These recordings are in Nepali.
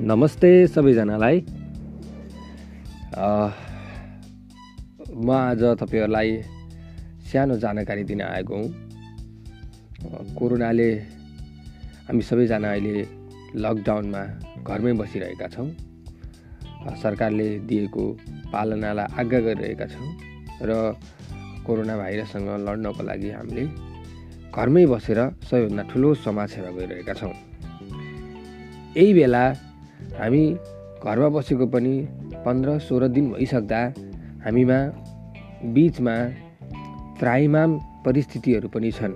नमस्ते सबैजनालाई। म आज तपाईँहरूलाई सानो जानकारी दिन आएको हुँ। कोरोनाले हामी सबैजना अहिले लकडाउनमा घरमै बसिरहेका छौँ। सरकारले दिएको पालनालाई आज्ञा गरिरहेका छौँ र कोरोना भाइरससँग लड्नको लागि हामीले घरमै बसेर सबैभन्दा ठुलो समाजसेवा गरिरहेका छौँ। यही बेला हामी घरमा बसेको पनि पन्ध्र सोह्र दिन भइसक्दा हामीमा बिचमा त्राइमाम परिस्थितिहरू पनि छन्।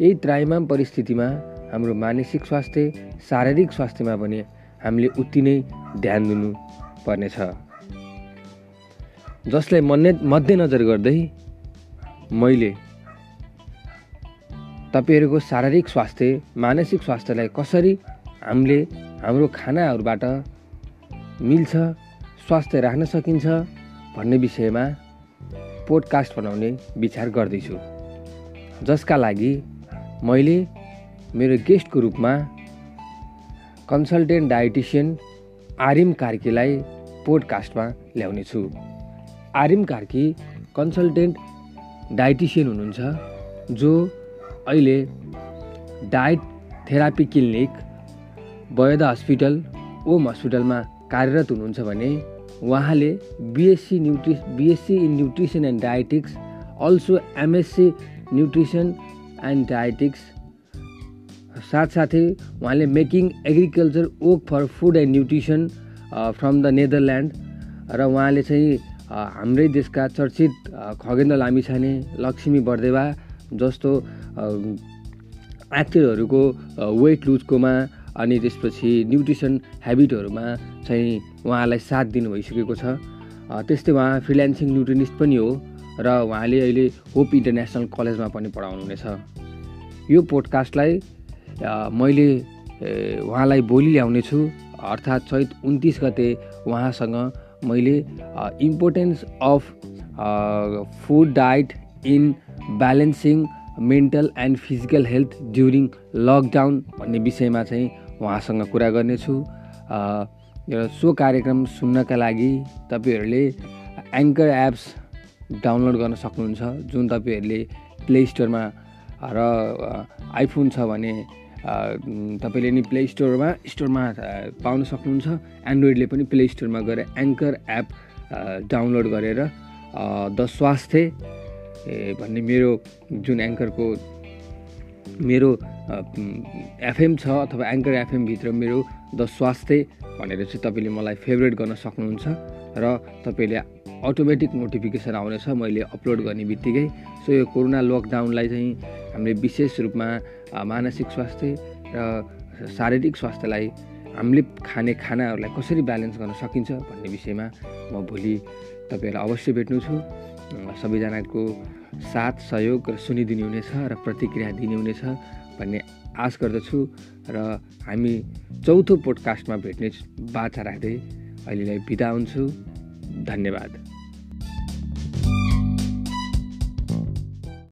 यही त्राइमाम परिस्थितिमा हाम्रो मानसिक स्वास्थ्य शारीरिक स्वास्थ्यमा पनि हामीले उति नै ध्यान दिनु पर्नेछ। जसलाई मन्ने मध्यनजर गर्दै मैले तपाईँहरूको शारीरिक स्वास्थ्य मानसिक स्वास्थ्यलाई कसरी हामीले हाम्रो खानाहरूबाट मिल्छ स्वास्थ्य राख्न सकिन्छ भन्ने विषयमा पोडकास्ट बनाउने विचार गर्दैछु। जसका लागि मैले मेरो गेस्टको रूपमा कन्सल्टेन्ट डायटिसियन आर्यम कार्कीलाई पोडकास्टमा ल्याउनेछु। आर्यम कार्की कन्सल्टेन्ट डायटिसियन हुनुहुन्छ जो अहिले diet therapy clinic Vaid hospital Om हस्पिटलमा कार्यरत हुनुहुन्छ भने उहाँले BSc nutri BSc in nutrition and dietetics also MSc nutrition and dietetics साथसाथै उहाँले making agriculture oak for food and nutrition from the Netherland र उहाँले चाहिँ हाम्रै देशका चर्चित खगेन्द्र लामिछाने लक्ष्मी बर्देवा जस्तो एक्टरहरूको वेट लुजकोमा अनि त्यसपछि न्युट्रिसन हेबिटहरूमा चाहिँ उहाँलाई साथ दिनु भइसकेको छ। त्यस्तै उहाँ फ्रिल्यान्सिङ न्युट्रिनिस्ट पनि हो र उहाँले अहिले होप इन्टरनेसनल कलेजमा पनि पढाउनुहुनेछ। यो पोडकास्टलाई मैले उहाँलाई भोलि ल्याउनेछु अर्थात् चैत उन्तिस गते उहाँसँग मैले importance of food diet in balancing mental and physical health during lockdown भन्ने विषयमा चाहिँ उहाँसँग कुरा गर्नेछु। र सो कार्यक्रम सुन्नका लागि तपाईँहरूले एङ्कर एप्स डाउनलोड गर्न सक्नुहुन्छ जुन तपाईँहरूले प्ले स्टोरमा र आइफोन छ भने तपाईँले नि प्ले स्टोरमा स्टोरमा पाउन सक्नुहुन्छ। एन्ड्रोइडले पनि प्ले स्टोरमा गएर एङ्कर एप डाउनलोड गरेर द स्वास्थ्य भन्ने मेरो जुन एङ्करको मेरो एफएम छ अथवा एङ्कर एफएमभित्र मेरो द स्वास्थ्य भनेर चाहिँ तपाईँले मलाई फेभरेट गर्न सक्नुहुन्छ र तपाईँले अटोमेटिक नोटिफिकेसन आउनेछ मैले अपलोड गर्ने बित्तिकै। सो यो कोरोना लकडाउनलाई चाहिँ हामीले विशेष रूपमा मानसिक स्वास्थ्य र शारीरिक स्वास्थ्यलाई हामीले खाने खानाहरूलाई कसरी ब्यालेन्स गर्न सकिन्छ भन्ने विषयमा म भोलि तपाईँहरूलाई अवश्य भेट्नु छु। सबैजनाको साथ सहयोग र सुनिदिने हुनेछ र प्रतिक्रिया दिने हुनेछ भन्ने आश गर्दछु र हामी चौथो पोडकास्टमा भेट्ने बाचा राख्दै अहिलेलाई बिदा हुन्छु। धन्यवाद।